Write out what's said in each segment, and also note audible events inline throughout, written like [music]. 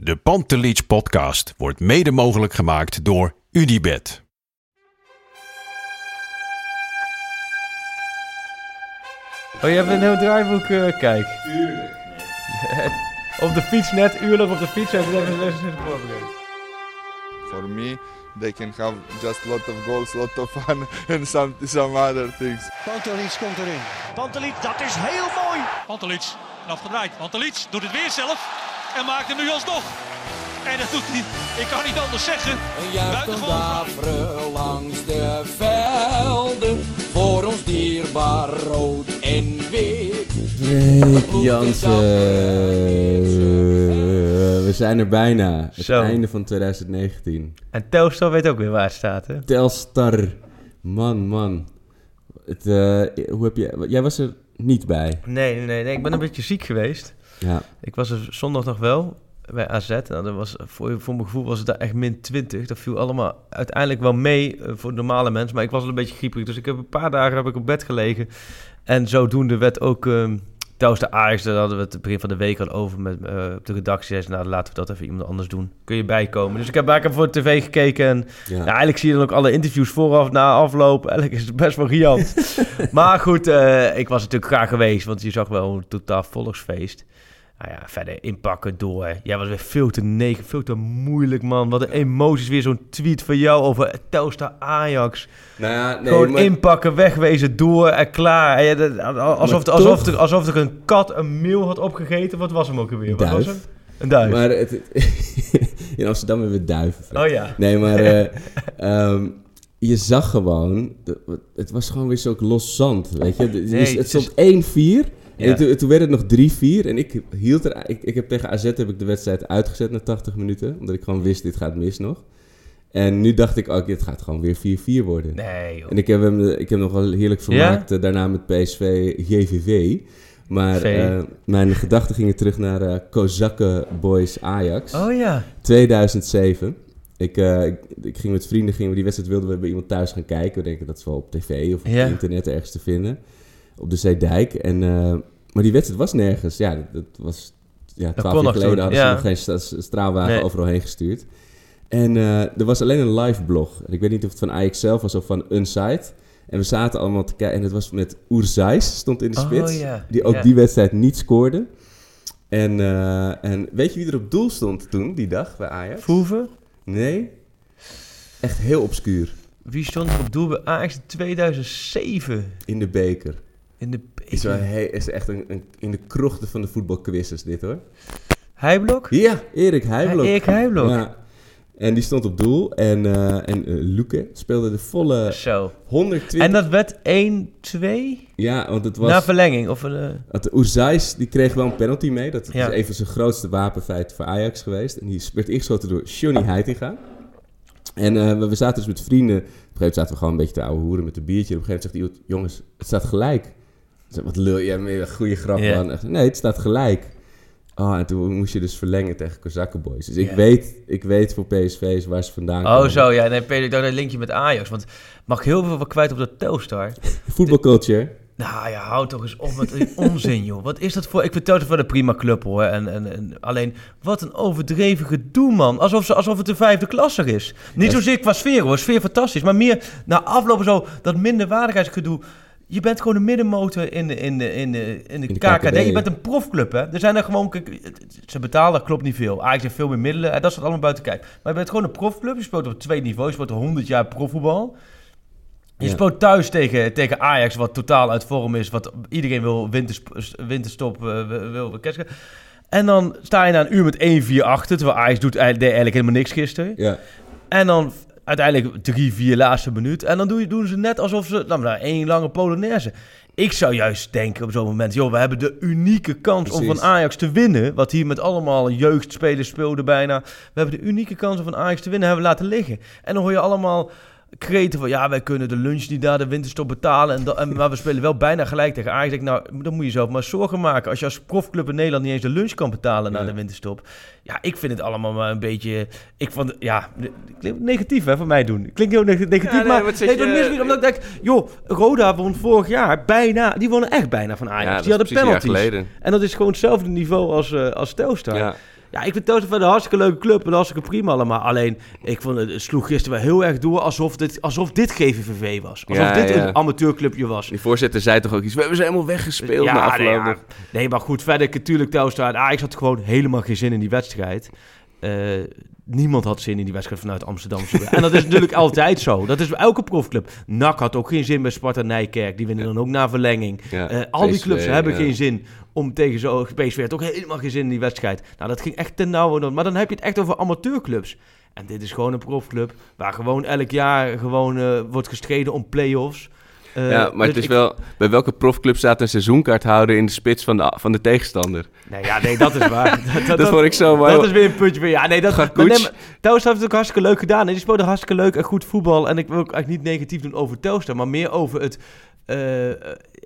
De Pantelich podcast wordt mede mogelijk gemaakt door Unibed. Oh, je hebt een heel draaiboek, eh, kijk. Tuurlijk. [laughs] op de fiets net, uurlijk op de fiets, hebben we even even voorbereid. For me, they can have just a lot of goals, a lot of fun [laughs] and some, some other things. Pantelic komt erin. Pantelic, dat is heel mooi. Pantelic, afgedraaid. Pantelic doet het weer zelf en maakt hem nu alsnog. En dat doet hij, ik kan niet anders zeggen. Een juichen langs de velden, voor ons dierbaar rood en wit. Jansen. We zijn er bijna. Het Zo. einde van 2019. En Telstar weet ook weer waar het staat, hè? Telstar. Man, man. Het, eh, hoe heb je... Jij was er niet bij. Nee, nee, nee, ik ben een beetje ziek geweest. Ja. Ik was er zondag nog wel bij AZ. Nou, dat was, voor, voor mijn gevoel was het daar echt min 20. Dat viel allemaal uiteindelijk wel mee eh, voor normale mensen. Maar ik was wel een beetje grieperig. Dus ik heb een paar dagen heb ik op bed gelegen. En zodoende werd ook... ehm Trouwens, de Ajax, daar hadden we het begin van de week al over met eh, op de redactie. Zei ze, nou, laten we dat even iemand anders doen. Kun je bijkomen? Dus ik heb heb voor de tv gekeken. En Ja. ja, eigenlijk zie je dan ook alle interviews vooraf, na afloop. Eigenlijk is het best wel riant. [laughs] maar goed, eh, ik was natuurlijk graag geweest, want je zag wel een totaal volksfeest. Nou ja, verder inpakken door. Jij was weer veel te negen, veel te moeilijk, man. Wat een emoties. Weer zo'n tweet van jou over Telstar Ajax. Nou ja, nee, Gewoon maar- inpakken, wegwezen, door en klaar. En alsof, alsof, er, alsof er een kat een meal had opgegeten. Wat was hem ook alweer? Wat was hem? Een duif. Maar het, [laughs] in Amsterdam hebben we duiven. Oh ja. Nee, maar [laughs] eh, ehm, je zag gewoon... Het was gewoon weer zo'n los zand, weet je. Nee, het stond is- 1-4... En toen, toen werd het nog 3-4 en ik hield er... Ik, ik heb tegen AZ heb ik de wedstrijd uitgezet na 80 minuten. Omdat ik gewoon wist, dit gaat mis nog. En nu dacht ik, oké, het gaat gewoon weer 4-4 worden. Nee, joh. En ik heb hem, ik heb nog wel heerlijk vermaakt eh, daarna met PSV JVV. Maar eh, mijn gedachten gingen terug naar eh Kozakken Boys Ajax. Oh ja. 2007. Ik, ik, ik ging met vrienden, gingen we die wedstrijd wilden we bij iemand thuis gaan kijken. We denken dat is wel op tv of op Ja. internet ergens te vinden. Op de Zeedijk. En, eh, maar die wedstrijd was nergens. Ja, dat, dat was... Ja, twaalf jaar geleden toen, hadden ja. ze nog geen sta- straalwagen Nee. overal heen gestuurd. En eh, er was alleen een live blog. En ik weet niet of het van Ajax zelf was of van Unsite. En we zaten allemaal te kijken. En het was met Oerzijs, stond in de Oh, spits. Die ook die wedstrijd niet scoorde. En, eh, en weet je wie er op doel stond toen, die dag, bij Ajax? Voeven? Nee. Echt heel obscuur. Wie stond er op doel bij Ajax in 2007? In de beker. In de Is, wel is echt een, een, in de krochten van de voetbalquizzes dit hoor. Heijblok? Ja, Erik Heijblok. Erik Heijblok. Ja. En die stond op doel. En, eh en eh, Luke speelde de volle Zo. 120... En dat werd 1-2 Ja, want het was... na verlenging. Of een, Oerzijs, die kreeg wel een penalty mee. Dat Ja. is een van zijn grootste wapenfeiten voor Ajax geweest. En die werd ingeschoten door Johnny Heitinga. En eh, we, zaten dus met vrienden. Op een gegeven moment zaten we gewoon een beetje te ouwe hoeren met een biertje. Op een gegeven moment zegt iemand, jongens, het staat gelijk. Wat lul je, een goede grap. Echt, Nee, het staat gelijk. Oh, en toen moest je dus verlengen tegen Kozakkenboys. Dus ik, weet, ik weet voor PSV's waar ze vandaan Oh, komen. zo. Ja, nee, Peter, ik dacht een linkje met Ajax. Want mag ik heel veel wat kwijt op dat Telstar? [laughs] Voetbalculture. Nou ja, houd toch eens op met die onzin, joh. Wat is dat voor... Ik vind Telstar wel een prima club, hoor. En, en, en alleen, wat een overdreven gedoe, man. Alsof, ze, alsof het de vijfde klasser is. Niet zozeer qua sfeer, hoor. Sfeer fantastisch. Maar meer na aflopen zo, dat minderwaardigheidsgedoe. Je bent gewoon een middenmotor in de, in de, in de, in de, de KKD. KKD. Je bent een profclub, hè. Er zijn er gewoon... kijk, Ze betalen, klopt niet veel. Ajax heeft veel meer middelen. en Dat staat allemaal buiten kijf. Maar je bent gewoon een profclub. Je speelt op twee niveaus. Je speelt 100 jaar profvoetbal. Je Ja. speelt thuis tegen, tegen Ajax, wat totaal uit vorm is. Wat iedereen wil winterstop, eh, wil, catchen. En dan sta je na een uur met 1-4 achter. Terwijl Ajax doet deed eigenlijk helemaal niks gisteren. Ja. En dan uiteindelijk drie, vier laatste minuut. En dan doen, doen ze net alsof ze... Nou, maar één lange Polonaise. Ik zou juist denken op zo'n moment... joh, we hebben de unieke kans om van Ajax te winnen. Wat hier met allemaal jeugdspelers speelde bijna. We hebben de unieke kans om van Ajax te winnen. Hebben we laten liggen. En dan hoor je allemaal kreten van... ja, wij kunnen de lunch niet naar de winterstop betalen. En dat, en, maar we spelen wel bijna gelijk tegen Ajax. Ik nou, dan moet je zelf maar zorgen maken. Als je als profclub in Nederland niet eens de lunch kan betalen... na Ja. de winterstop. Ja, ik vind het allemaal maar een beetje... Ik vond, ja, negatief hè, van mij doen. Klinkt heel neg- negatief, Ja, nee, maar... nee, dat mis niet, omdat ik denk... joh, Roda won vorig jaar bijna... Die wonnen echt bijna van Ajax. Ja, die hadden penalties. geleden. En dat is gewoon hetzelfde niveau als, eh als Telstar. Ja. Ja, ik vind Telstar verder een hartstikke leuke club en hartstikke prima allemaal. Alleen, ik vond het, het sloeg gisteren wel heel erg door alsof dit, alsof dit GVVV was. Alsof Ja, dit ja. een amateurclubje was. Die voorzitter zei toch ook iets. We hebben ze helemaal weggespeeld na nee, ja. maar goed, verder natuurlijk Telstar. en Ajax had gewoon helemaal geen zin in die wedstrijd. Eh, niemand had zin in die wedstrijd vanuit Amsterdam. [laughs] en dat is natuurlijk altijd zo. Dat is bij elke profclub. NAC had ook geen zin bij Sparta Nijkerk. Die winnen dan ook na verlenging. Ja, Eh, al die clubs hebben ja. geen zin om tegen zo... PSV had ook helemaal geen zin in die wedstrijd. Nou, dat ging echt ten nauwe. Maar dan heb je het echt over amateurclubs. En dit is gewoon een profclub waar gewoon elk jaar gewoon eh, wordt gestreden om play-offs. Eh, ja, maar dus het is ik- wel... Bij welke profclub staat een seizoenkaarthouder in de spits van de, van de tegenstander? Nee, ja, nee, dat is waar. [laughs] dat, Dat vond ik zo mooi. Dat is weer een puntje weer. Ja, nee, dat maar nee, maar Telstar heeft het ook hartstikke leuk gedaan. En die speelde hartstikke leuk en goed voetbal. En ik wil ook eigenlijk niet negatief doen over Telstar, maar meer over het... eh,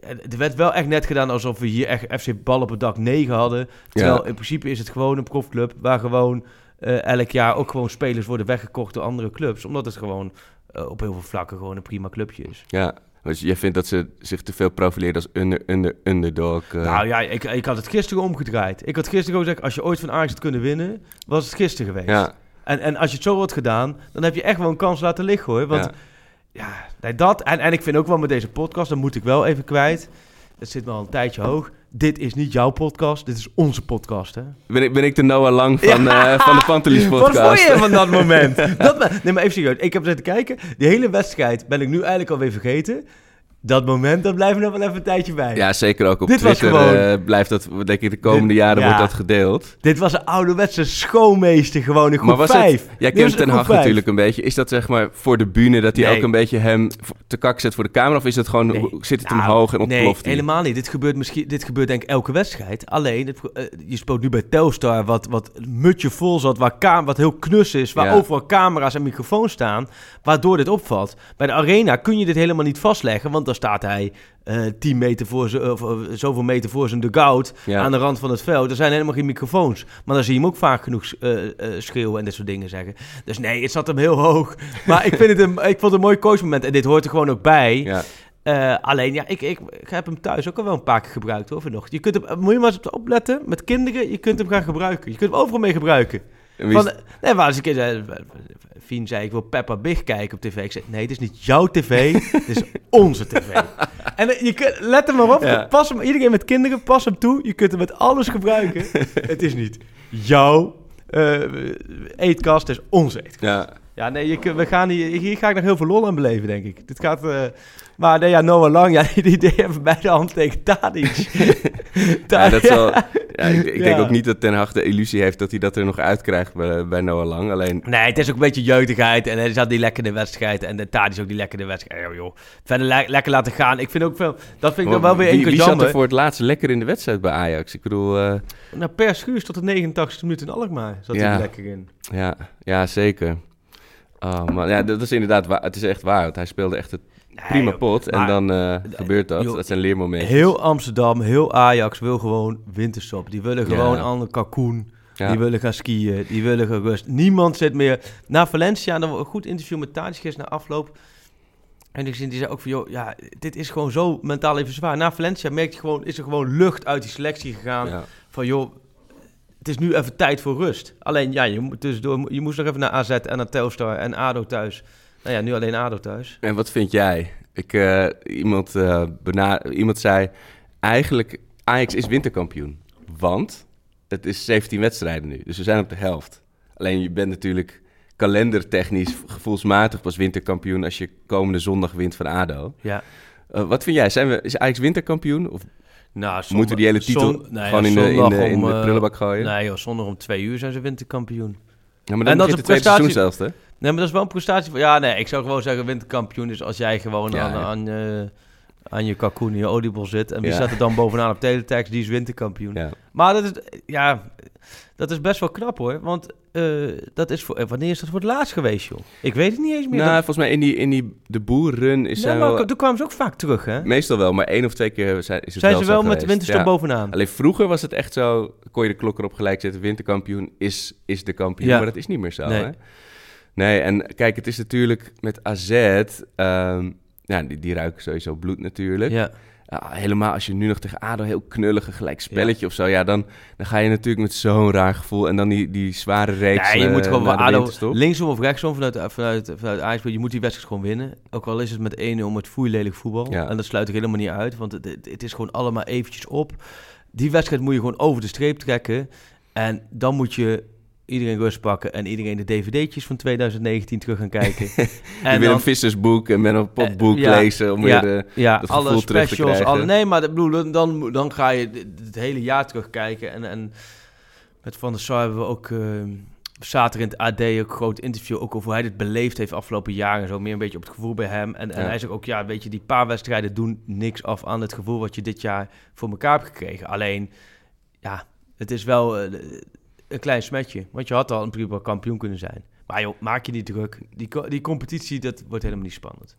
er werd wel echt net gedaan alsof we hier echt FC Bal op het dak 9 hadden. Terwijl Ja. in principe is het gewoon een profclub waar gewoon eh, elk jaar ook gewoon spelers worden weggekocht door andere clubs. Omdat het gewoon eh, op heel veel vlakken gewoon een prima clubje is. Ja, dus jij vindt dat ze zich te veel profileren als under, under, underdog? eh. Nou ja, ik, ik had het gisteren omgedraaid. Ik had gisteren gewoon gezegd, als je ooit van Ajax had kunnen winnen, was het gisteren geweest. ja, En, en als je het zo had gedaan, dan heb je echt wel een kans laten liggen hoor. Want ja. Ja, nee, dat. En, en ik vind ook wel met deze podcast, dat moet ik wel even kwijt. Het zit me al een tijdje hoog. Dit is niet jouw podcast, dit is onze podcast. Hè? Ben, ik, ben ik de Noah Lang van, eh, van de Pantelis [laughs] podcast? Wat vond je van dat moment? [laughs] dat, nee, maar even serieus. Ik heb zitten kijken. Die hele wedstrijd ben ik nu eigenlijk alweer vergeten. Dat moment, dat blijft nog wel even een tijdje bij. Ja, zeker ook op Dit Twitter gewoon- eh, blijft dat, denk ik, de komende Dit- jaren ja. wordt dat gedeeld. Dit was een ouderwetse schoolmeester gewoon in groep maar was 5. het, jij kent Ten Hag natuurlijk een beetje. Is dat zeg maar voor de bühne dat hij Nee. ook een beetje hem te kak zet voor de camera? Of is het gewoon, Nee. zit het Nou, omhoog en ontploft Nee, helemaal niet. Dit gebeurt, misschien, dit gebeurt denk ik elke wedstrijd. Alleen, het, eh, je speelt nu bij Telstar, wat, wat mutje vol zat, waar kam, wat heel knus is, waar Ja. overal camera's en microfoons staan, waardoor dit opvalt. Bij de Arena kun je dit helemaal niet vastleggen, want dan staat hij eh 10 meter voor zijn, of, of zoveel meter voor zijn dugout Ja. aan de rand van het veld. Er zijn helemaal geen microfoons. Maar dan zie je hem ook vaak genoeg eh, eh, schreeuwen en dit soort dingen zeggen. Dus nee, het zat hem heel hoog. [laughs] Maar ik, vind het een, ik vond het een mooi coachmoment en dit hoort er gewoon ook bij. Ja. Eh, alleen, ja, ik, ik, ik heb hem thuis ook al wel een paar keer gebruikt hoor, vanochtend. Je kunt hem, moet je maar eens opletten, met kinderen, je kunt hem gaan gebruiken. Je kunt hem overal mee gebruiken. Van, nee, maar als ik zei, Fien zei, ik wil Peppa Big kijken op tv. Ik zei, nee, het is niet jouw tv, het is [laughs] onze tv. En eh, je kunt, let hem maar op, Ja. pas hem, iedereen met kinderen, pas hem toe. Je kunt hem met alles gebruiken. [laughs] het is niet jouw eh, eetkast, het is onze eetkast. ja. Ja, nee, je, we gaan hier, hier ga ik nog heel veel lol aan beleven, denk ik. Dit gaat... eh, maar nee, ja, Noah Lang, ja, [laughs] die idee hebben bij de hand tegen Tadic. [laughs] Ja, dat zal, ja, ik, ik denk Ja. ook niet dat Ten Hag de illusie heeft dat hij dat er nog uitkrijgt bij, bij Noah Lang. Alleen, Nee, het is ook een beetje jeugdigheid. En hij zat die lekker in de wedstrijd. En de Tadic ook die lekker in de wedstrijd. Ja, joh. Verder le- lekker laten gaan. Ik vind ook veel... Dat vind ik dan wel weer één keer wie zat er voor het laatst lekker in de wedstrijd bij Ajax? Ik bedoel, eh, Nou, per schuurs tot de 89 minuten in Alkmaar zat hij er lekker in. ja, ja, zeker. Oh, maar ja, dat is inderdaad waar. Het is echt waar. Want hij speelde echt het prima joh, pot. En dan eh, gebeurt dat. joh, dat zijn leermomenten. Heel Amsterdam, heel Ajax wil gewoon winterstop. Die willen gewoon aan de kalkoen. Ja. Die willen gaan skiën. Die willen gaan rust. Niemand zit meer... Na Valencia, en dan een goed interview met Tadic gisteren na afloop. En ik zie die zei ook van, joh, ja, dit is gewoon zo mentaal even zwaar. Na Valencia merk je gewoon, is er gewoon lucht uit die selectie gegaan. Ja. Van, joh, het is nu even tijd voor rust. Alleen, ja, je, moet tussendoor, je moest nog even naar AZ en naar Telstar en ADO thuis. Nou ja, nu alleen ADO thuis. En wat vind jij? Ik, eh, iemand, bena- iemand zei, eigenlijk Ajax is winterkampioen. Want het is 17 wedstrijden nu, dus we zijn op de helft. Alleen je bent natuurlijk kalendertechnisch, gevoelsmatig pas winterkampioen... als je komende zondag wint van ADO. Ja. Eh, wat vind jij? Zijn we, is Ajax winterkampioen? Of Nou, moeten we die hele titel zon- gewoon in de, in de, in om, de prullenbak gooien? Nee joh, zondag om twee uur zijn ze winterkampioen. Ja, maar En dat is een prestatie- zelfs, hè? Nee, maar dat is wel een prestatie van... Ja, nee, ik zou gewoon zeggen winterkampioen. Dus als jij gewoon Ja, aan, ja. aan, eh, aan je kalkoen, in je oliebol zit... en wie staat er dan bovenaan op teletext, die is winterkampioen. Maar dat is, ja, dat is best wel knap hoor. Want eh, dat is voor, eh, wanneer is dat voor het laatst geweest, joh? Ik weet het niet eens meer. Nou, Dat- volgens mij in die, in die de boerrun is Nee, maar wel... toen kwamen ze ook vaak terug, hè? Meestal wel, maar één of twee keer zijn, is het Zijn wel ze wel met de winterstop Ja. bovenaan? Alleen vroeger was het echt zo, kon je de klok erop gelijk zetten, winterkampioen is, is de kampioen, Ja. maar dat is niet meer zo. Nee. Hè? Nee, en kijk, het is natuurlijk met AZ, ehm, ja, die, die ruiken sowieso bloed natuurlijk. Ja. Ja, helemaal als je nu nog tegen ADO heel knullige gelijk spelletje of zo, ja, dan, dan ga je natuurlijk met zo'n raar gevoel en dan die, die zware reeks Ja, je eh, moet gewoon naar bij ADO, linksom of rechtsom vanuit, vanuit, vanuit Ajax, je moet die wedstrijd gewoon winnen. Ook al is het met 1-0 met foeilelijk voetbal. Ja. En dat sluit ik helemaal niet uit, want het, het is gewoon allemaal eventjes op. Die wedstrijd moet je gewoon over de streep trekken. En dan moet je iedereen rust pakken en iedereen de dvd'tjes van 2019 terug gaan kijken. [laughs] En dan- een vissersboek en met een potboek ja, lezen om ja, weer de, ja, dat alle specials, alle, nee, maar bedoel, dan- dan, dan ga je het hele jaar terugkijken. En, en met Van der Sar hebben we ook... eh, zaterdag in het AD ook een groot interview ook over hoe hij dit beleefd heeft afgelopen jaren en zo. Meer een beetje op het gevoel bij hem. En, en Ja. hij zegt ook, ja, weet je, die paar wedstrijden doen niks af aan het gevoel wat je dit jaar voor elkaar hebt gekregen. Alleen, ja, het is wel eh, een klein smetje. Want je had al een prima kampioen kunnen zijn. Maar joh, maak je niet druk. Die, die competitie, dat wordt helemaal niet spannend.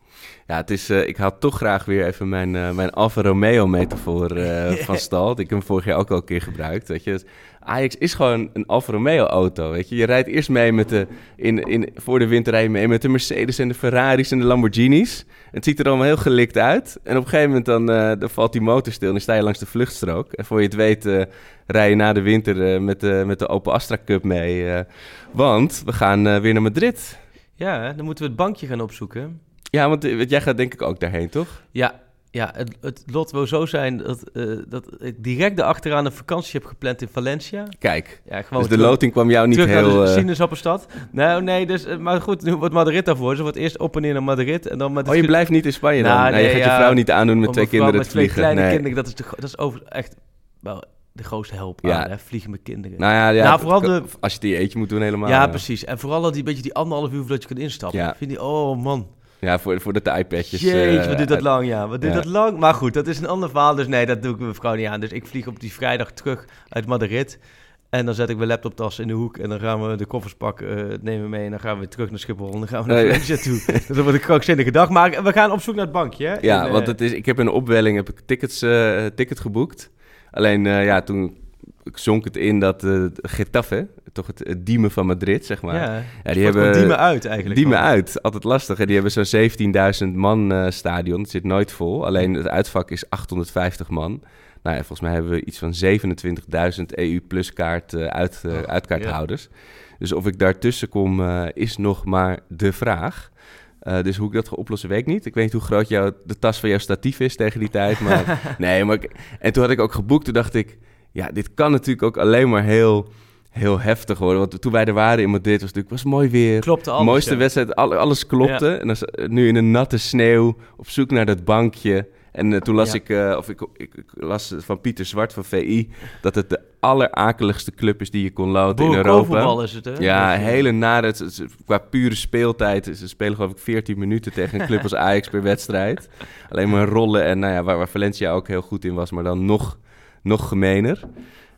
Ja, het is, eh, ik haal toch graag weer even mijn, eh, mijn Alfa Romeo metafoor eh, [laughs] van stal. Ik heb hem vorig jaar ook al een keer gebruikt. Weet je. Ajax is gewoon een Alfa Romeo auto. Weet je. je rijdt eerst mee met de, in, in, voor de winter rij je mee met de Mercedes en de Ferraris en de Lamborghinis. Het ziet er allemaal heel gelikt uit. En op een gegeven moment dan, eh, dan valt die motor stil en dan sta je langs de vluchtstrook. En voor je het weet eh, rij je na de winter eh, met, de, met de Open Astra Cup mee. want we gaan weer naar Madrid. Ja, dan moeten we het bankje gaan opzoeken. Ja, want jij gaat denk ik ook daarheen, toch? Ja, ja het, het lot wil zo zijn dat, eh, dat ik direct erachteraan een vakantie heb gepland in Valencia. Kijk, Ja, gewoon dus de terug- loting kwam jou niet terug heel... naar de eh, sinaasappelstad. Nou, nee, dus, eh, maar goed, nu wordt Madrid daarvoor. Ze wordt eerst op en neer naar Madrid en dan met... Oh, je blijft niet in Spanje dan? Nou, Nou, je nee, gaat ja, je vrouw niet aandoen met twee kinderen met te twee vliegen. kleine nee. kinderen, dat is, de, dat is over echt wel de grootste help Ja. aan, hè? Vliegen met kinderen. Nou ja, ja Nou, vooral de- als je die eentje moet doen helemaal. ja, precies. En vooral dat die beetje die anderhalf uur voordat je kunt instappen. Ja. Vind je, oh man. Ja, voor, voordat de iPadjes... Jeetje, eh, wat duurt dat lang, ja. Wat duurt Ja. dat lang? Maar goed, dat is een ander verhaal. Dus nee, dat doe ik mijn vrouw niet aan. Dus ik vlieg op die vrijdag terug uit Madrid. En dan zet ik mijn laptoptas in de hoek. En dan gaan we de koffers pakken, eh, nemen mee. En dan gaan we weer terug naar Schiphol. En dan gaan we naar Nee. Valencia toe. dus [laughs] dat wordt een krankzinnige dag. Maar we gaan op zoek naar het bankje, hè? Ja, eh, want het is, ik heb in een opwelling heb ik tickets, eh, ticket geboekt. Alleen eh, ja, toen zonk het in dat eh Getafe, toch het, het diemen van Madrid, zeg maar. Ja, die hebben... diemen uit eigenlijk Diemen gewoon. uit, altijd lastig. En die hebben zo'n 17.000 man eh, stadion. Het zit nooit vol. Alleen het uitvak is 850 man. Nou ja, volgens mij hebben we iets van 27.000 EU-plus kaart, uit, eh, Oh, uitkaarthouders. Dus of ik daartussen kom, eh, is nog maar de vraag. Dus hoe ik dat ga oplossen, weet ik niet. Ik weet niet hoe groot jouw, de tas van jouw statief is tegen die tijd. Maar [laughs] nee, maar ik- en toen had ik ook geboekt. Toen dacht ik, ja, dit kan natuurlijk ook alleen maar heel, heel heftig worden. Want toen wij er waren in Madrid, was het natuurlijk was mooi weer. Klopte alles, Mooiste ja. wedstrijd, al- alles klopte. Ja. En dan, nu in een natte sneeuw, op zoek naar dat bankje. En eh, toen las Ja. ik, eh, of ik, ik, ik las van Pieter Zwart van VI, dat het de allerakeligste club is die je kon loten in Europa. Is het, hè? Ja, eh, hele nare, het- het- qua pure speeltijd. Ze spelen geloof ik 14 minuten tegen een club [laughs] als Ajax per wedstrijd. Alleen maar rollen en nou ja, waar, waar Valencia ook heel goed in was, maar dan nog, nog gemener.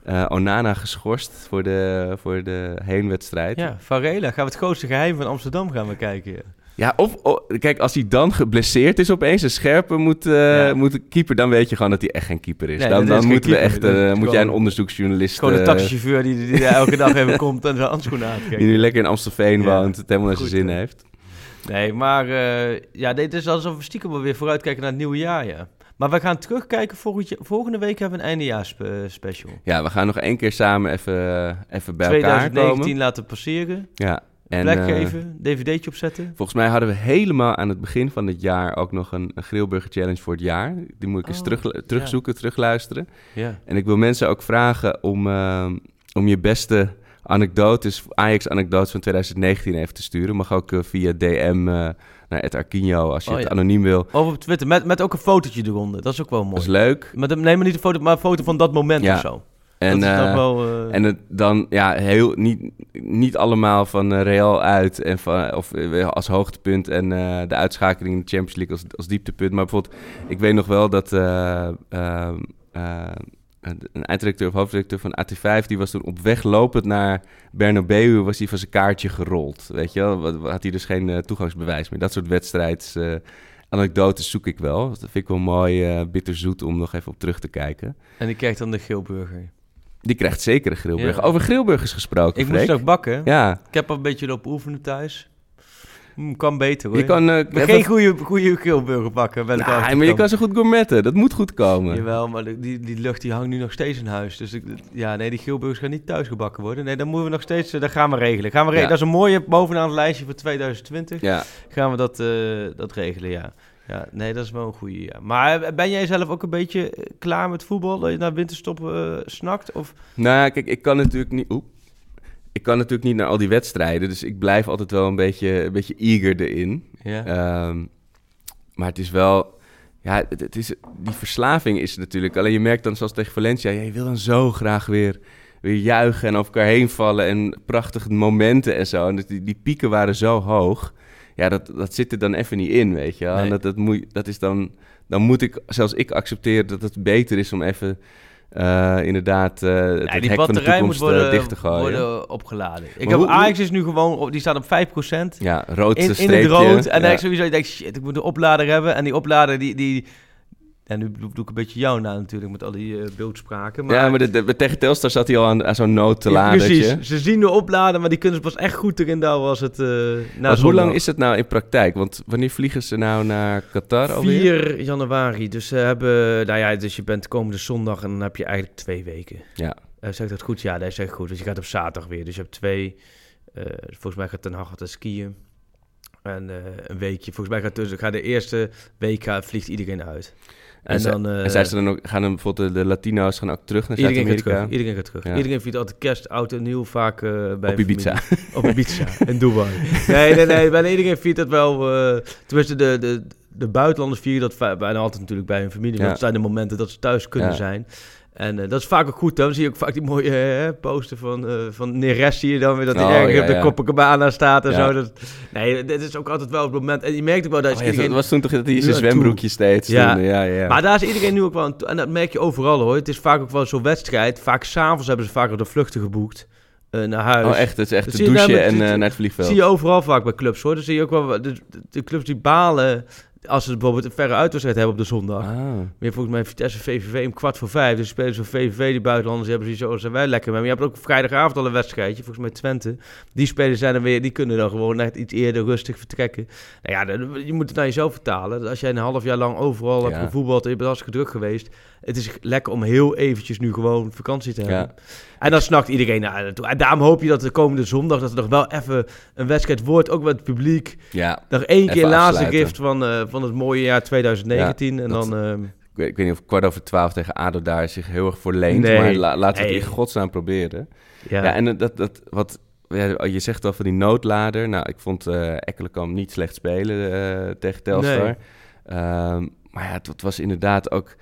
Eh, Onana geschorst voor de, voor de heenwedstrijd. Ja, Varela. Gaan we het grootste geheim van Amsterdam gaan we kijken. ja. Ja, of oh, kijk, als hij dan geblesseerd is opeens, een scherpe moet, eh, Ja. moet de keeper, dan weet je gewoon dat hij echt geen keeper is. Nee, dan is dan moeten we echt, eh, moet jij een onderzoeksjournalist. Gewoon een taxichauffeur die, die, elke dag even komt en zijn handschoenen [laughs] aan die nu lekker in Amstelveen Ja. woont, het helemaal naar zijn zin heeft. Nee, maar ja, dit is alsof we stiekem weer vooruitkijken naar het nieuwe jaar, ja. Maar we gaan terugkijken. Volgend volgende week hebben we een eindejaars-special. Ja, we gaan nog één keer samen even, even bij elkaar 2019 komen. laten passeren. Ja. En, Plek eh, geven, dvd'tje opzetten. Volgens mij hadden we helemaal aan het begin van het jaar ook nog een, een Grillburger Challenge voor het jaar. Die moet ik eens Oh, terug, terugzoeken, terugluisteren. Ja. En ik wil mensen ook vragen om, eh, om je beste anekdotes, Ajax-anekdotes van 2019 even te sturen. Mag ook eh, via DM eh, naar het Arquinho als je Oh, het anoniem wil. Of op Twitter, met, met ook een fotootje eronder. Dat is ook wel mooi. Dat is leuk. Met een, nee, maar niet een foto, maar een foto van dat moment Ja. of zo. En, dat is nog eh, wel... eh, En het dan, ja, heel, niet, niet allemaal van eh, Real uit en van, of als hoogtepunt en de uitschakeling in de Champions League als, als dieptepunt. Maar bijvoorbeeld, ik weet nog wel dat eh, ehm, eh, een eindredacteur of hoofdredacteur van AT5, die was toen op weg lopend naar Bernabeu, was hij van zijn kaartje gerold. Weet je wel, had hij dus geen eh, toegangsbewijs meer. Dat soort wedstrijds... eh, Anekdotes zoek ik wel. Dat vind ik wel mooi, eh, bitterzoet om nog even op terug te kijken. En die krijgt dan de geelburger. Die krijgt zeker een grillburger. Ja. Over grillburgers gesproken, Ik moest Freek. het ook bakken. Ja. Ik heb al een beetje lopen oefenen thuis. Hm, kan beter hoor. Je kan, eh, even- geen goede, goede geelburger bakken. Ben ik maar je kan zo goed gourmetten. Dat moet goed komen. Jawel, maar die, die lucht die hangt nu nog steeds in huis. Dus ik, ja, nee, die geelburgers gaan niet thuis gebakken worden. Nee, dan moeten we nog steeds, eh, dat gaan we regelen. Gaan we regelen. Ja. Dat is een mooie bovenaan het lijstje voor 2020. Ja. Gaan we dat, eh, dat regelen, ja. Ja, nee, dat is wel een goede. Ja. Maar ben jij zelf ook een beetje klaar met voetbal? Dat je naar winterstop snakt? Of Nou, ja, kijk, ik kan natuurlijk niet... Oep. Ik kan natuurlijk niet naar al die wedstrijden. Dus ik blijf altijd wel een beetje, een beetje eager erin. Ja. Ehm, maar het is wel... Ja, het, het is, die verslaving is natuurlijk. Alleen je merkt dan, zoals tegen Valencia... Ja, je wil dan zo graag weer, weer juichen en over elkaar heen vallen... en prachtige momenten en zo. En die, die pieken waren zo hoog. Ja, dat, dat zit er dan even niet in, weet je wel. En dat, dat, moet, dat is dan... Dan moet ik, zelfs ik accepteren dat het beter is om even... eh, inderdaad, eh het Ja, hek die van de batterij moet toekomst eh, worden, worden opgeladen. Ik Maar heb, Ajax is nu gewoon, op, die staat op 5%. Ja, rood in, in het rood. En dan denk ik sowieso, ik denk, shit, ik moet een oplader hebben. En die oplader, die... die en nu doe ik een beetje jou na natuurlijk, met al die eh, beeldspraken. Maar, ja, maar de, de- tegen Telstar zat hij al aan, aan zo'n Ja, noodladertje. precies. Ze zien de opladen, maar die kunnen ze pas echt goed erin douwen als het... eh Maar hoe lang is het nou in praktijk? Want wanneer vliegen ze nou naar Qatar alweer? 4 januari. Dus ze hebben, nou ja, dus je bent komende zondag en dan heb je eigenlijk twee weken. Ja. Uh, zegt dat goed? Ja, dat is echt goed. Dus je gaat op zaterdag weer. Dus je hebt twee, eh, volgens mij gaat Ten Hag altijd skiën. En eh, een weekje. Volgens mij gaat, dus, gaat de eerste week vliegt iedereen uit. En, dan, eh, en zijn ze dan ook, gaan dan bijvoorbeeld de, de Latino's gaan ook terug naar Iedereen gaat Zuid-Amerika? terug. Iedereen gaat terug. Ja. Iedereen viert altijd kerst, oud en nieuw vaak eh, bij Op Ibiza. [laughs] Op Ibiza, in Dubai. Nee, nee, nee. Bijna iedereen viert dat wel. eh tenminste, de, de, de buitenlanders vieren dat bijna altijd natuurlijk bij hun familie. Ja. Dat zijn de momenten dat ze thuis kunnen Ja. zijn. En eh, dat is vaak ook goed. Dan zie je ook vaak die mooie eh, poster van, eh van Neres zie je dan weer. Dat hij Oh, ergens ja, op de ja. Copacabana staat en Ja. zo. Dat, nee, dit is ook altijd wel het moment. En je merkt ook wel dat Oh iedereen... dat was toen toch dat hij zijn zwembroekje steeds Ja. ja, ja. Maar daar is iedereen nu ook wel aan toe. En dat merk je overal hoor. Het is vaak ook wel zo'n wedstrijd. Vaak s'avonds hebben ze vaker de vluchten geboekt naar huis. Oh echt, het is echt Dat te douchen en naar het vliegveld. zie je overal vaak bij clubs hoor. Dan zie je ook wel de clubs die balen als ze bijvoorbeeld een verre uitwedstrijd hebben op de zondag. Ah. Meer volgens mij Vitesse VVV om kwart voor vijf. Dus spelen ze van VVV, die buitenlanders hebben zoiets zo zijn wij lekker mee. Maar je hebt ook vrijdagavond al een wedstrijdje, volgens mij Twente. Die spelers zijn dan weer, die kunnen dan gewoon net iets eerder rustig vertrekken. Nou ja, je moet het naar jezelf vertalen. Als jij een half jaar lang overal hebt gevoetbald je bent hartstikke druk geweest. Het is lekker om heel eventjes nu gewoon vakantie te hebben. Ja. En dan snakt iedereen naar naartoe. En daarom hoop je dat de komende zondag dat er nog wel even een wedstrijd wordt. Ook met het publiek. Ja, Nog één keer laatste gift van, eh, van het mooie jaar 2019. Ja, en dan... ehm, Ik weet, ik weet niet of kwart over twaalf tegen ADO daar zich heel erg voor leent. Nee. Maar la- laten we het in godsnaam proberen. Ja. Ja, en dat, dat wat... Ja, je zegt al van die noodlader. Nou, ik vond eh Ekkelenkamp niet slecht spelen eh, tegen Telstar. Nee. Ehm, maar ja, het, het was inderdaad ook...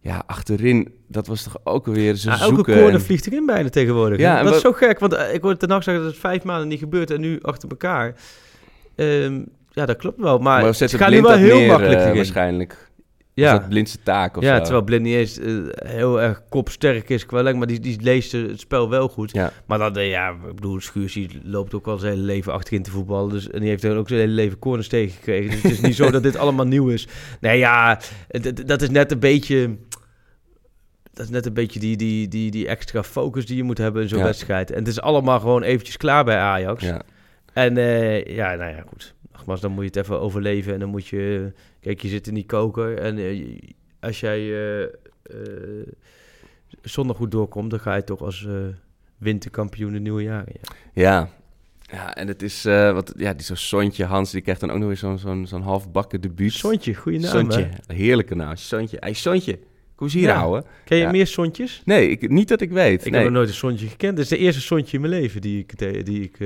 Ja, achterin, dat was toch ook weer zo Ja, elke zoeken. corner en- vliegt erin bijna tegenwoordig. Ja, dat is zo gek, want eh, ik hoorde ten nacht zeggen dat het vijf maanden niet gebeurt en nu achter elkaar. Ehm, ja, dat klopt wel, maar, Maar het gaat nu wel heel neer, makkelijk erin. waarschijnlijk. Ja. Is dat blindste taak of ja, zo? terwijl Blind niet eens eh, heel erg kopsterk is qua lengte, maar die, die leest het spel wel goed. Ja. Maar dat, eh, ja, ik bedoel, Schuurs die loopt ook al zijn hele leven achterin te voetballen. Dus, en die heeft ook zijn hele leven corners tegengekregen. Dus het is niet zo [laughs] dat dit allemaal nieuw is. Nee, ja, dat is net een beetje... Dat is net een beetje die, die, die, die extra focus die je moet hebben in zo'n Ja. wedstrijd. En het is allemaal gewoon eventjes klaar bij Ajax. Ja. En ja, nou ja, goed. Nogmaals, dan moet je het even overleven. En dan moet je... Kijk, je zit in die koker. En eh, als jij zondag goed doorkomt... dan ga je toch als winterkampioen de nieuwe jaar in. Ja. Ja, Ja, en het is, wat, ja, die zo'n Sontje Hans, die krijgt dan ook nog weer zo'n zo'n zo'n halfbakken debuut. Sontje, goede naam, Sontje, hè? heerlijke naam. Sontje, hey Sontje, kom eens hier Ja. houden. Ken je Ja. meer Sontjes? Nee, ik, niet dat ik weet. Ik nee. heb nog nooit een Sontje gekend. Dat is de eerste Sontje in mijn leven die ik... Die ik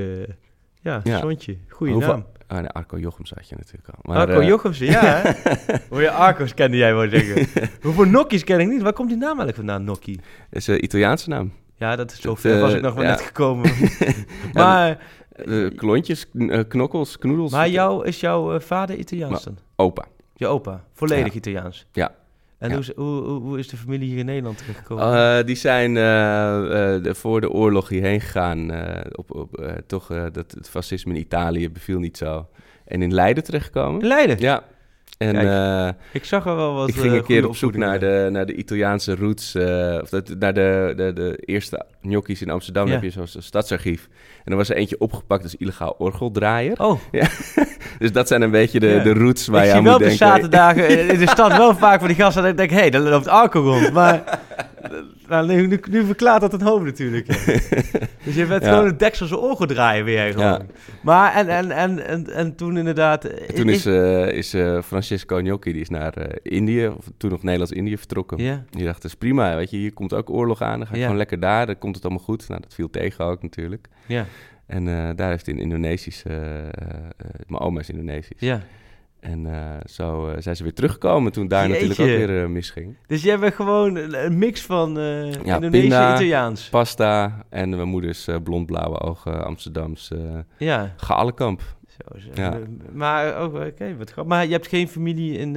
ja, Ja. Sontje. Goeie Hoeveel- naam. Ah, nee, Arco Jochems had je natuurlijk al. Maar, Arco eh, Jochemsen, ja? [laughs] Hoor je Arco's kende jij wel zeggen. [laughs] Hoeveel Nokkies ken ik niet? Waar komt die naam eigenlijk vandaan, Nokkie? is een Italiaanse naam. Ja, dat is zo Dat, ver was eh, ik nog maar ja. net gekomen. [laughs] maar, Eh, klontjes, kn- eh, knokkels, knoedels. maar jou, is jouw eh, vader Italiaans dan? Opa. Je opa, volledig Ja. Italiaans. Ja. En Ja. hoe, is- hoe, hoe, is de familie hier in Nederland terechtgekomen? Eh, die zijn eh, eh, voor de oorlog hierheen gegaan. op, op, toch, dat het fascisme in Italië beviel niet zo. En in Leiden terechtgekomen. in Leiden? Ja. En Kijk, eh, ik zag er wel wat ik ging eh, een keer op zoek naar de, naar de Italiaanse roots. eh, of dat, naar de, de, de eerste gnocchis in Amsterdam. Ja. Heb je zo'n stadsarchief. En er was er eentje opgepakt als illegaal orgeldraaier. Oh. [laughs] Ja. dus dat zijn een beetje de, Ja. de roots waar ik je zie aan wel moet op de denken. zaterdagen in de stad wel vaak van die gasten dat ik denk, hé, hey, daar loopt Arco rond. Maar [laughs] nou, nu, nu, nu verklaart dat het hoofd natuurlijk. [laughs] dus je bent Ja. gewoon een dekselse orgel draaien weer gewoon. Ja. Maar en, en, en, en, en toen inderdaad... eh, En toen is, eh, is eh, Francesco Gnocchi, die is naar eh, Indië, of toen nog Nederlands-Indië vertrokken. Ja. Die dacht, dat is prima, weet je, hier komt ook oorlog aan, dan ga ik gewoon lekker daar, dan komt het allemaal goed. Nou, dat viel tegen ook natuurlijk. Ja. En daar heeft hij in Indonesisch, mijn oma is Indonesisch. Ja. En eh, zo eh, zijn ze weer teruggekomen toen daar natuurlijk ook weer eh, misging. Dus jij bent gewoon een, mix van Ja, Indonesisch pinda, en Italiaans. pasta en mijn moeders eh, blond-blauwe ogen, Amsterdams, eh Ja. Galenkamp. Zo, zo. Ja. Maar, oh, oké, wat grappig. Maar je hebt geen familie in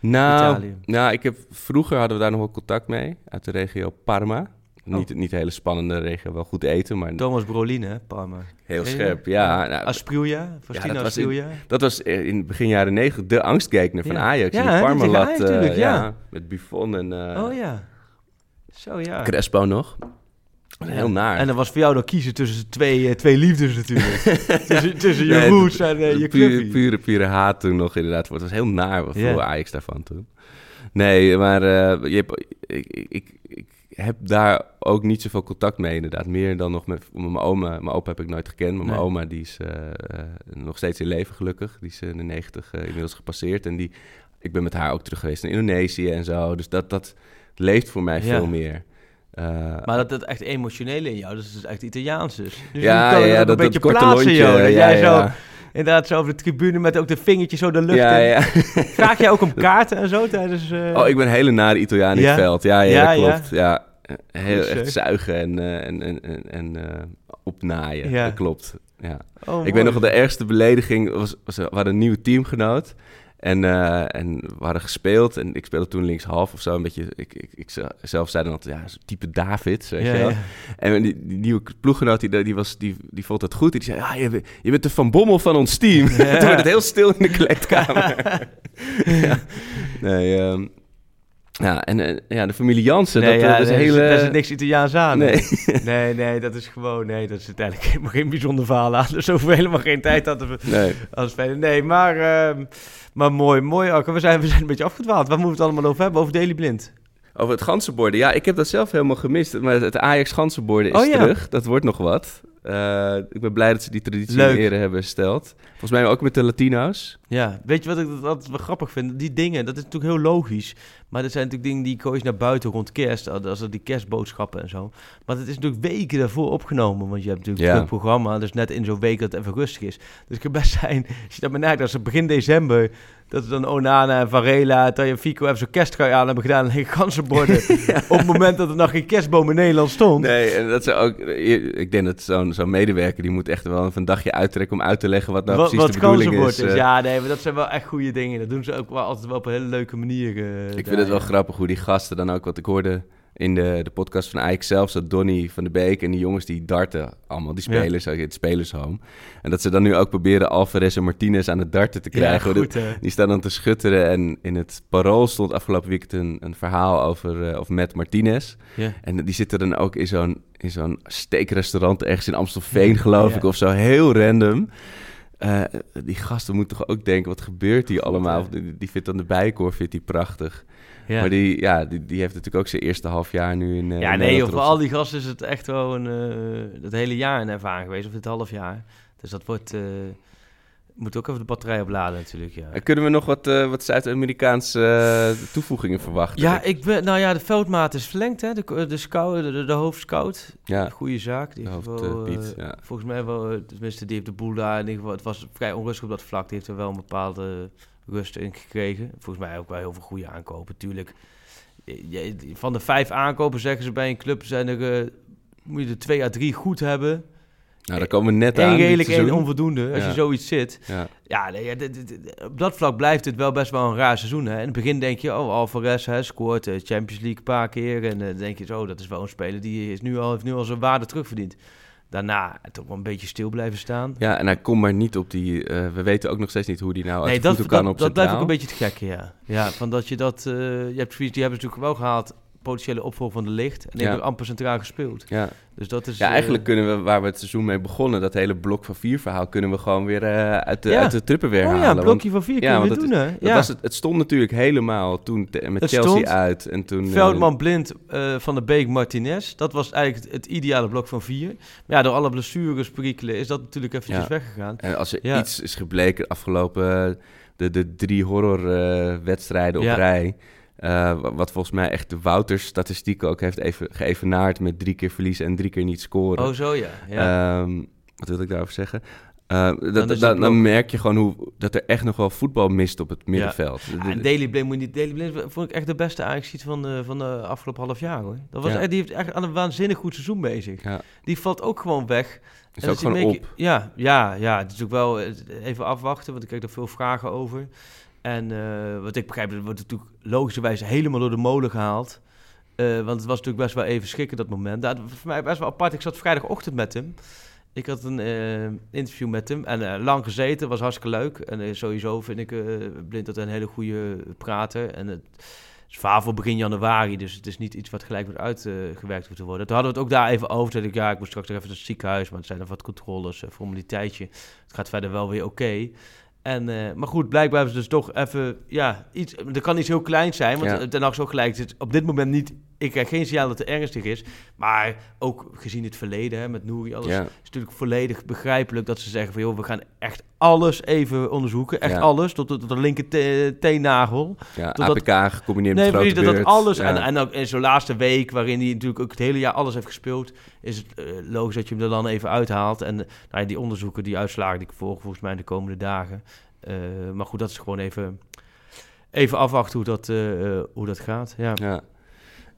Nou, Italië? nou ik heb, vroeger hadden we daar nog wel contact mee, uit de regio Parma. Niet, niet een hele spannende regio, wel goed eten, maar Thomas Brolin, hè, Parma. heel scherp. dat? Ja, nou, Asprilla, Faustino dat was in-. Dat was in begin jaren negentig de angstgekner van Ja. Ajax. Ja, in Parma lat, eh, natuurlijk, ja. Met Buffon en eh, oh ja. Zo ja. Crespo nog. Heel naar. En dan was voor jou dan kiezen tussen twee, eh, twee liefdes natuurlijk. [laughs] tussen, tussen je Nee, roots en eh, je pure, pure, pure haat toen nog inderdaad. Het was heel naar wat Ja. voor Ajax daarvan toen. Nee, maar eh, je ik, ik heb daar ook niet zoveel contact mee inderdaad. Meer dan nog met, met mijn oma. Mijn opa heb ik nooit gekend, maar mijn oma die is eh, eh, nog steeds in leven gelukkig. Die is in de 90 eh, inmiddels gepasseerd. En die, ik ben met haar ook terug geweest in Indonesië en zo. Dus dat, dat leeft voor mij Ja. veel meer. Maar dat het echt emotionele in jou, dat is dus echt Italiaans dus. dus Ja, je kan ja, dat- een dat beetje korte plaatsen, joh. Dat ja, jij ja. zo, inderdaad zo over de tribune met ook de vingertje zo de lucht Ja, in. ja. Vraag jij ook om [laughs] kaarten en zo tijdens... Oh, ik ben een hele nare Italiaan in Ja? het veld. Ja, ja, Ja, dat klopt. Ja. Heel echt zuigen en, eh, en, en, en, en eh, opnaaien. Ja. Dat klopt. Ja. Oh, ik weet nog dat de ergste belediging was, was we hadden een nieuwe teamgenoot. En, eh, en we hadden gespeeld en ik speelde toen linkshalf of zo. Een beetje, ik, ik, ik ze- zelf zei dan altijd, ja, type David, weet Ja, je wel. ja. En die, die nieuwe ploeggenoot, die, die, was, die, die vond het goed. Die zei, ja, je, bent- je bent de Van Bommel van ons team. [laughs] toen werd het heel stil in de kleedkamer. [laughs] ja. Nee, ehm, ja, en eh, ja, de familie Jansen, Nee, dat, ja, eh, dat is hele... daar zit niks Italiaans aan. Nee. [laughs] nee, nee, dat is gewoon... Nee, dat is uiteindelijk [laughs] helemaal geen bijzonder verhaal aan. Dus over helemaal geen tijd aan te Nee. als spelen. Nee, maar, ehm, maar mooi, mooi. Arco. We zijn, we zijn een beetje afgedwaald. Waar moeten we het allemaal over hebben? Over Daily Blind. Over het ganzenborden. Ja, ik heb dat zelf helemaal gemist. Maar het Ajax ganzenborden is Oh, ja. terug. Dat wordt nog wat. Eh, ik ben blij dat ze die traditie Leuk. in ere hebben hersteld. Volgens mij ook met de Latino's. Ja, weet je wat ik altijd wel grappig vind? Die dingen, dat is natuurlijk heel logisch. Maar dat zijn natuurlijk dingen die gooi je naar buiten rond kerst. Als er die kerstboodschappen en zo. Maar het is natuurlijk weken daarvoor opgenomen. Want je hebt natuurlijk Ja. een programma. Dus net in zo'n week dat het even rustig is. Dus het kan best [laughs] zijn, als je dat benadert, als het begin december... Dat we dan Onana en Varela, Taya Fico even zo'n kersttrui aan hebben gedaan... en geen ganzenborden. [laughs] Op het moment dat er nog geen kerstboom in Nederland stond. Nee, en dat ze ook... Ik denk dat zo'n zo'n medewerker... die moet echt wel even een dagje uittrekken... om uit te leggen wat nou wat precies wat de bedoeling is. is. eh. Ja, nee, maar dat zijn wel echt goede dingen. Dat doen ze ook wel altijd wel op een hele leuke manier. eh, Ik daar, vind het wel ja. grappig hoe die gasten dan ook... wat ik hoorde in de, de podcast van Ajax zelf... dat Donny van de Beek en die jongens die darten allemaal... die Ja. spelers, uit het spelershome. En dat ze dan nu ook proberen Alvarez en Martinez aan het darten te Ja, krijgen. goed, Dat- hè. die staan dan te schutteren. En in het Parool stond afgelopen weekend een, een verhaal over... eh, of met Martinez. Ja. En die zitten dan ook in zo'n, in zo'n steekrestaurant... ergens in Amstelveen, geloof Ja. ik, of zo. Heel random. Eh, die gasten moeten toch ook denken, wat gebeurt hier allemaal? Die, die vindt dan de bijkoor vindt die prachtig. Ja. Maar die, ja, die, die heeft natuurlijk ook zijn eerste half jaar nu in. eh, Ja, nee, voor al die gasten is het echt wel een, eh het hele jaar een ervaring geweest, of het half jaar. Dus dat wordt, eh moet ook even de batterij opladen natuurlijk, ja. En kunnen we nog wat, wat Zuid-Amerikaanse toevoegingen verwachten? Ja, ik ben, nou ja, de veldmaat is verlengd, hè. De, de, scout, de, de hoofdscout. Ja. Goede zaak. Die De heeft hoofd, wel, Piet, ja. Volgens mij wel, tenminste, die heeft de boel daar in ieder geval, het was vrij onrustig op dat vlak. Die heeft er wel een bepaalde rust in gekregen. Volgens mij ook wel heel veel goede aankopen, tuurlijk. Van de vijf aankopen zeggen ze bij een club zijn er, eh, moet je er twee à drie goed hebben. Nou, daar komen we net aan. Eén dit redelijk, één onvoldoende. Als Ja. je zoiets zit. Ja. Ja, nee, op dat vlak blijft het wel best wel een raar seizoen. Hè? In het begin denk je, oh, Alvarez hè, scoort eh, Champions League een paar keer. En eh, dan denk je, zo, dat is wel een speler die is nu al, heeft nu al zijn waarde terugverdiend. Daarna toch wel een beetje stil blijven staan. Ja, en hij komt maar niet op die... eh, we weten ook nog steeds niet hoe die nou uit nee, dat, voeten kan dat, op dat blijft ook een beetje het gekke, ja. Ja, van dat je dat... eh, je hebt, die hebben ze natuurlijk wel gehaald, potentiële opvolger van de licht. En die Ja. amper centraal gespeeld. Ja. Dus dat is... Ja, eh, eigenlijk kunnen we, waar we het seizoen mee begonnen, dat hele blok van vier verhaal, kunnen we gewoon weer eh, uit, de, Ja. uit de trippen weer Oh ja, halen. een blokje van vier kunnen we doen, het, hè? dat Ja. was het, het stond natuurlijk helemaal toen te- met Het Chelsea stond uit. En toen, eh, Veldman, Blind, Van der Beek, Martinez. Dat was eigenlijk het, ideale blok van vier. Maar ja, door alle blessures, perikelen, is dat natuurlijk eventjes Ja. weggegaan. En als er Ja. iets is gebleken afgelopen, de, de drie horrorwedstrijden op Ja. rij. Eh, wa- wat volgens mij echt de Wouters statistiek ook heeft even geëvenaard met drie keer verliezen en drie keer niet scoren. Oh, zo ja. ja. Ehm, wat wil ik daarover zeggen? Eh, dat, dan, merk je gewoon hoe, dat er echt nog wel voetbal mist op het middenveld. Ja, De- en Daily Blind moet niet. Daily Blind vond ik echt de beste ajax van de, van de afgelopen half jaar hoor. Dat was Ja. echt, die heeft echt aan een waanzinnig goed seizoen bezig. Ja. Die valt ook gewoon weg. Is En ook dat gewoon op. Ja, ja, ja. Het is ook wel eh, even afwachten, want ik krijg er veel vragen over. En eh, wat ik begrijp, dat wordt natuurlijk logischerwijs helemaal door de molen gehaald. Eh, want het was natuurlijk best wel even schrikken dat moment. Dat was voor mij best wel apart. Ik zat vrijdagochtend met hem. Ik had een eh, interview met hem en lang gezeten, was hartstikke leuk. En sowieso vind ik Blind dat een hele goede prater. En het is vaar voor begin januari, dus het is niet iets wat gelijk wordt uitgewerkt te worden. Toen hadden we het ook daar even over. Toen ik, ja, ik moet straks nog even naar het ziekenhuis, maar het zijn nog wat controles, formaliteitje. Het gaat verder wel weer oké. En, eh, maar goed, blijkbaar hebben ze dus toch even, ja, iets, er kan iets heel kleins zijn, want Ja. ten zo gelijk zit op dit moment niet, ik krijg geen signaal dat het ernstig is, maar ook gezien het verleden hè, met Nouri, alles, Ja. is natuurlijk volledig begrijpelijk dat ze zeggen van, joh, we gaan echt alles even onderzoeken, echt Ja. alles, tot, tot, tot de linker te- teennagel. Ja, Totdat- APK gecombineerd nee, met dat, alles, Ja. en, en ook in zo'n laatste week, waarin hij natuurlijk ook het hele jaar alles heeft gespeeld, is het eh, logisch dat je hem er dan even uithaalt. En nou die onderzoeken, die uitslagen, die volgen volgens mij de komende dagen. Eh, maar goed, dat is gewoon even, even afwachten hoe dat, eh, hoe dat gaat. Ja.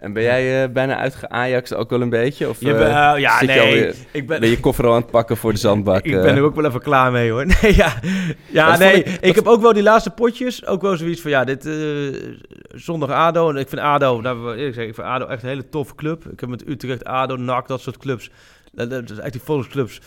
En ben jij eh, bijna uitge-Ajax ook wel een beetje? Of, Jawel, eh, ja, zit je nee, alweer- ik ben- ben je koffer al aan het pakken voor de [laughs] zandbak? Ik eh? ben er ook wel even klaar mee hoor. [laughs] Nee, ja, ja nee. Ik, heb ook wel die laatste potjes. Ook wel zoiets van ja, dit eh zondag ADO. En ik vind ADO, nou, eerlijk zeggen, ik vind ADO echt een hele toffe club. Ik heb met Utrecht, ADO, NAC, dat soort clubs. Dat, dat is echt die volksclubs.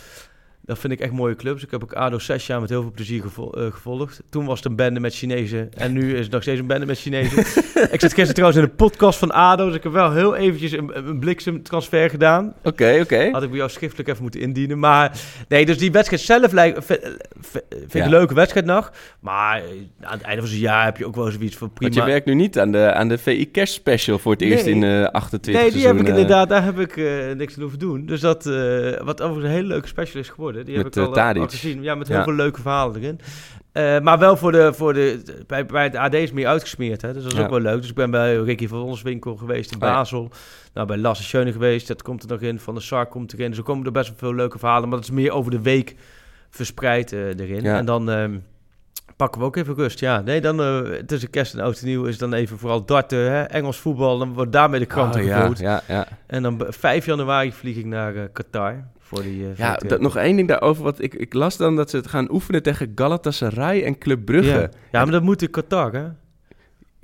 Dat vind ik echt mooie clubs. Ik heb ook ADO zes jaar met heel veel plezier gevo- eh, gevolgd. Toen was het een bende met Chinezen. En nu is het nog steeds een bende met Chinezen. [laughs] ik zat gisteren trouwens in een podcast van ADO. Dus ik heb wel heel eventjes een, een bliksemtransfer gedaan. Oké, oké. Had ik bij jou schriftelijk even moeten indienen. Maar nee, dus die wedstrijd zelf lijkt, v- v- vind ik Ja. een leuke wedstrijd nog. Maar eh, aan het einde van zo'n jaar heb je ook wel zoiets van prima. Want je werkt nu niet aan de, aan de VI Cash Special voor het eerst Nee. in eh 28 Nee, die heb ik inderdaad, daar heb ik eh, niks aan hoeven doen. Dus dat, eh, wat overigens een hele leuke special is geworden. Die heb Met, ik al, eh, al gezien. Ja, met Ja. heel veel leuke verhalen erin. Eh, maar wel voor de, voor de, bij, bij het AD is meer uitgesmeerd. Hè? Dus dat is Ja. ook wel leuk. Dus ik ben bij Ricky van Onswinkel geweest in Oh ja. Basel. Nou, bij Lasse Schöne geweest. Dat komt er nog in. Van de Sar komt erin. Dus er komen er best wel veel leuke verhalen. Maar dat is meer over de week verspreid eh, erin. En dan ehm, pakken we ook even rust. Ja, nee, dan eh, tussen kerst en oud en nieuw is dan even vooral darten, hè? Engels voetbal. Dan wordt daarmee de kranten Oh, ja, ja, ja. En dan b- 5 januari vlieg ik naar eh, Qatar. Voor die, eh, Ja, dat, nog één ding daarover. Wat ik, ik las dan dat ze het gaan oefenen tegen Galatasaray en Club Brugge. Ja. ja, maar dat moet in Qatar, hè?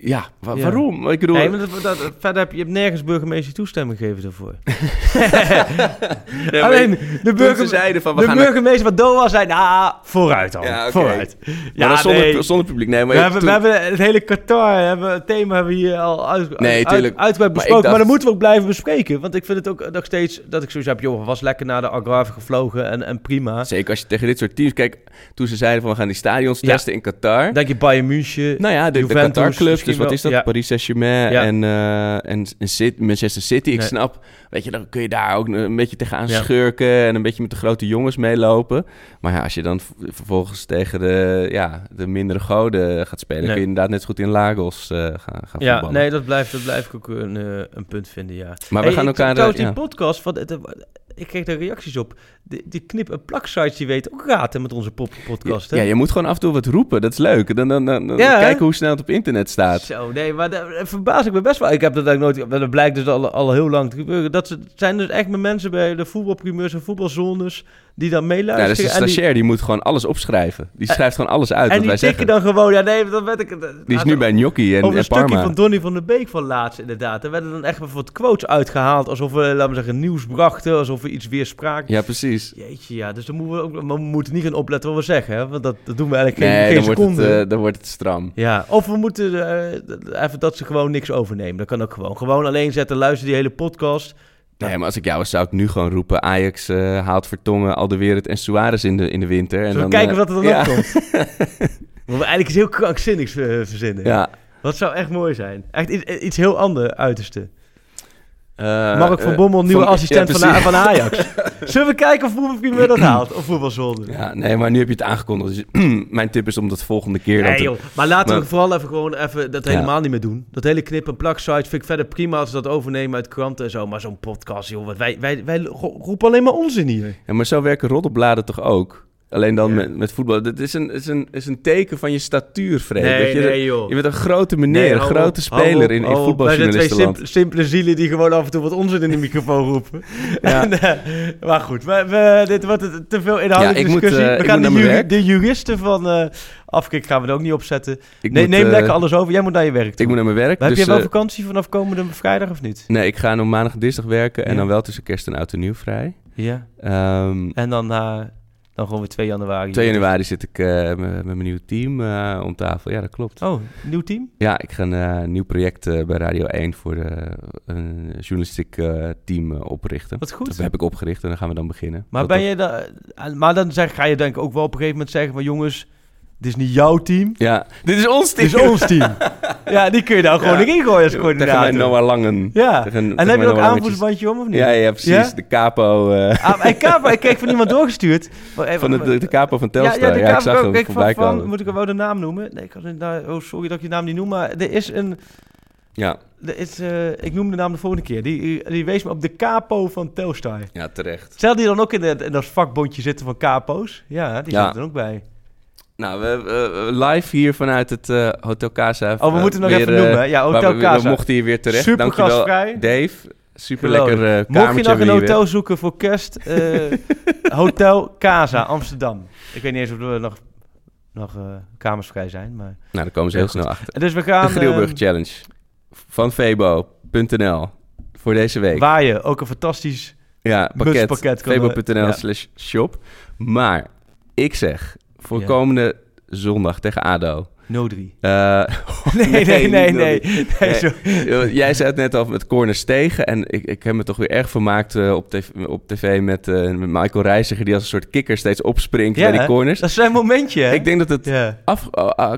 Ja, wa- Ja. waarom? Ik bedoel... Nee, maar dat, dat, verder heb je, je hebt nergens burgemeester toestemming gegeven daarvoor. [laughs] Nee, Alleen de, burger, ze zeiden van, we de gaan naar- burgemeester van Doha zei, nou, vooruit dan. Ja. Vooruit. Maar zonder, nee. zonder publiek. Nee, maar We hebben, toen- we hebben het hele Qatar, hebben, het thema hebben we hier al uit, Nee, uit, uitgebreid besproken. Maar, dacht- dat moeten we ook blijven bespreken. Want ik vind het ook nog steeds dat ik zoiets heb, joh, was lekker naar de Algarve gevlogen en, en prima. Zeker als je tegen dit soort teams... Kijk, toen ze zeiden van we gaan die stadions Ja. testen in Qatar... Denk je Bayern München, Nou ja, de, de Juventus Qatar-clubs, dus wat wel- is dat? ja. Paris Saint-Germain Ja. en, eh, en, en Cit- Manchester City. Ik Nee. snap, weet je, dan kun je daar ook een beetje tegenaan Ja. schurken en een beetje met de grote jongens meelopen. Maar ja, als je dan vervolgens tegen de, ja, de mindere goden gaat spelen, Nee. kun je inderdaad net zo goed in Lagos eh, gaan, gaan Ja, voetballen. nee, dat blijft, dat blijft ook een, eh, een punt vinden, ja. Maar we gaan ik- elkaar, Trouwens, eh, die podcast, van, het- ik kreeg daar reacties op. Die, die knip- en plak-sites, die weten ook raten met onze pop podcast, hè? Ja, je moet gewoon af en toe wat roepen. Dat is leuk. Dan, dan, dan, dan Ja, kijken hoe snel het op internet staat. Zo, nee, maar daar verbaas ik me best wel. Ik heb dat eigenlijk nooit... Dat blijkt dus al, al heel lang te gebeuren. Dat zijn dus echt met mensen bij de voetbalprimeurs en voetbalzones... die dan Ja, dat meeluisteren. is een en die- stagiair, die moet gewoon alles opschrijven. Die En- schrijft gewoon alles uit En wat die wij zeggen. dan gewoon... Ja, nee, dat weet ik... Die is nu bij Gnocchi en, Over een en stukje Parma. van Donny van der Beek van laatst inderdaad. Er werden dan echt wat quotes uitgehaald. Alsof we, laten we zeggen, nieuws brachten. Alsof we iets weer spraken. Ja, precies. Jeetje, ja. Dus dan moeten we, ook, maar we moeten niet gaan opletten wat we zeggen. Hè? Want dat, dat doen we eigenlijk geen, Nee, geen dan wordt, het, seconde. eh, dan wordt het stram. Ja, of we moeten d- even dat ze gewoon niks overnemen. Dat kan ook gewoon. Gewoon alleen zetten, luister die hele podcast. Nee, maar als ik jou was, zou ik nu gewoon roepen... Ajax eh, haalt Vertongen, Alderweireld en Suarez in de, in de winter. En dan, kijken wat er dan ja. opkomt? [laughs] We eigenlijk iets heel krankzinnigs eh, verzinnen. Ja. Wat zou echt mooi zijn? Echt iets, iets heel ander uiterste. Eh, Mark van eh, Bommel, nieuwe van- assistent ja, van, Ajax. [laughs] Zullen we kijken of voetbalpremier dat haalt? Of voetbalzonde? Ja, nee, maar nu heb je het aangekondigd. Dus [clears throat] mijn tip is om dat volgende keer... Nee te- joh, maar laten we vooral even gewoon even dat Ja. helemaal niet meer doen. Dat hele knip- en plak-site vind ik verder prima als ze dat overnemen uit kranten en zo. Maar zo'n podcast, joh, wat wij, wij, wij ro- roepen alleen maar onzin hier. Ja, maar zo werken roddelbladen toch ook? Alleen dan met, met voetbal. Dat is een, is, een, is een teken van je statuur, Freek. Nee, je, nee, joh. je bent een grote meneer, Nee, een grote op, speler op, in, in twee voetbaljournalistenland. simp- simpele zielen die gewoon af en toe wat onzin in de microfoon roepen. [laughs] Ja. En, eh, maar goed, we, we- dit wordt te veel inhoudelijke Ja, moet, discussie. eh, we ik gaan moet de, werk. de juristen van eh Afkik gaan we er ook niet opzetten. Nee, moet, neem lekker alles over. Jij moet naar je werk toe. Ik moet naar mijn werk. Maar dus, heb je wel vakantie vanaf komende vrijdag of niet? Nee, ik ga nog maandag en dinsdag werken en dan wel tussen kerst en oud en nieuw vrij. Ja. Ehm, En dan, dan gewoon weer 2 januari. 2 januari zit ik eh, met met mijn nieuwe team eh, om tafel. Ja, dat klopt. Oh, nieuw team? Ja, ik ga een eh, nieuw project bij Radio 1 voor een journalistiek team oprichten. Wat goed. Dat heb ik opgericht en dan gaan we dan beginnen. Maar, ben je dan, maar dan zeg, ga je denk ik ook wel op een gegeven moment zeggen van jongens, dit is niet jouw team. Ja, dit is ons team. Dit is ons team. [laughs] ja, die kun je daar gewoon Ja. erin gooien als Tegen coördinator. mijn Noah Langen. Ja. Tegen- en tegen heb je ook aanvoersbandje om of niet? Ja, ja, precies. Ja? De capo. eh, Ah, en Kapo, ik kreeg van iemand [laughs] doorgestuurd. Even- van de, de, de capo van Ja, Telstar. ja, de ik hem voorbij van, van, komen. moet ik wel de naam noemen? Nee, ik had, nou, oh, sorry dat ik je naam niet noem, maar er is een... Ja. Er is, eh, ik noem de naam de volgende keer. Die, die wees me op de capo van Telstar. ja, terecht. Stel die dan ook in, de, in dat vakbondje zitten van capo's? Ja, die Ja. zit er ook bij. Nou, we, we- we live hier vanuit het eh, Hotel Casa. Oh, we eh, moeten nog weer, even eh, noemen, hè? Ja, Hotel we- Casa. We mochten hier weer terecht. Super Dankjewel, gastvrij. Dave. Super lekker uh, Mocht je nog een hotel zoeken voor kerst, eh, [laughs] Hotel Casa Amsterdam. Ik weet niet eens of er nog, nog eh, kamers vrij zijn, maar... Nou, daar komen ze heel goed. snel achter. Dus we gaan... de Grillburg ehm, Challenge van Febo.nl voor deze week. Waar je ook een fantastisch... Ja, pakket. Febo.nl ja. slash shop. Maar ik zeg, voor komende zondag tegen ADO... 03. Eh, [laughs] Nee, nee, nee, nee. 0-3. Nee, zo- Joh, Jij zei het net al met corners tegen. En ik, ik heb me toch weer erg vermaakt eh, op, tv, op tv met, eh, met Michael Reiziger... die als een soort kikker steeds opspringt Ja, bij die corners. Dat is zijn momentje, hè? Ik denk dat het Ja. af,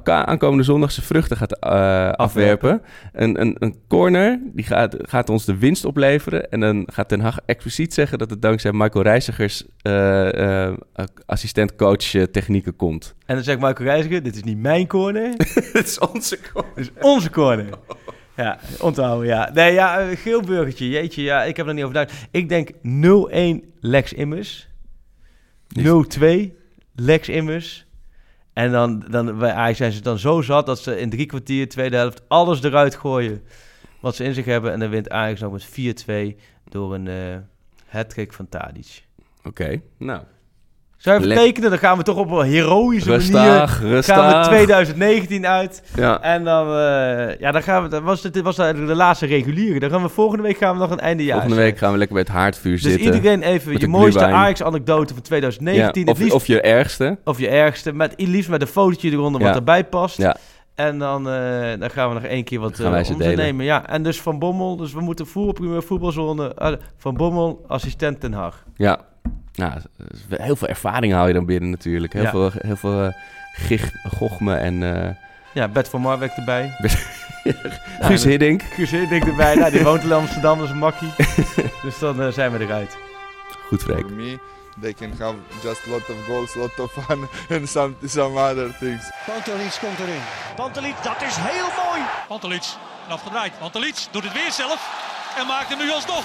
aankomende zondag zijn vruchten gaat uh, afwerpen. Een, een, een corner die gaat, gaat ons de winst opleveren. En dan gaat Ten Hag expliciet zeggen dat het dankzij Michael Reisigers uh, assistent-coach technieken komt. En dan zegt Michael Reiziger, dit is niet mijn corner. [laughs] Dit is onze corner. Dit is onze corner. Ja, onthouden, ja. Nee, ja, uh, geel burgertje, jeetje, ja, ik heb er niet over nagedacht. Ik denk 0-1 Lex Immers. 0-2 Lex Immers. En dan, dan bij Ajax zijn ze dan zo zat dat ze in drie kwartier, tweede helft, alles eruit gooien wat ze in zich hebben. En dan wint Ajax nog met 4-2 door een uh, hat-trick van Tadic. Oké, okay, nou... Zou je even tekenen? Dan gaan we toch op een heroïsche rustig, manier... Rustig, gaan we 2019 uit. Ja. En dan... Uh, ja, dan gaan we... Dat was, dit was eigenlijk de laatste reguliere. Dan gaan we volgende week gaan we nog een eindejaars. Volgende week gaan we lekker bij het haardvuur dus zitten. Dus iedereen even je mooiste Ajax-anekdote van 2019. Ja, of, liefst, of je ergste. Of je ergste. Met, liefst met een fotootje eronder ja. wat erbij past. Ja. En dan, uh, dan gaan we nog één keer wat uh, ondernemen. Ja, en dus Van Bommel. Dus we moeten voetbal, voetbalzone... Uh, van Bommel, assistent Den Haag. Ja. Nou, heel veel ervaring haal je dan binnen natuurlijk. Heel ja. veel, heel veel uh, gich, gochme en... Uh... Ja, Bert van Marwijk erbij. [laughs] Guus Hiddink. Guus Hiddink erbij. Nou, die woont in [laughs] Amsterdam, dat is een makkie. [laughs] dus dan eh, zijn we eruit. Goed, Freek. They can have just a lot of goals, lot of fun, and some some other things. Pantelic komt erin. Pantelic, dat is heel mooi. Pantelic, afgedraaid. Pantelic doet het weer zelf en maakt hem nu alsnog.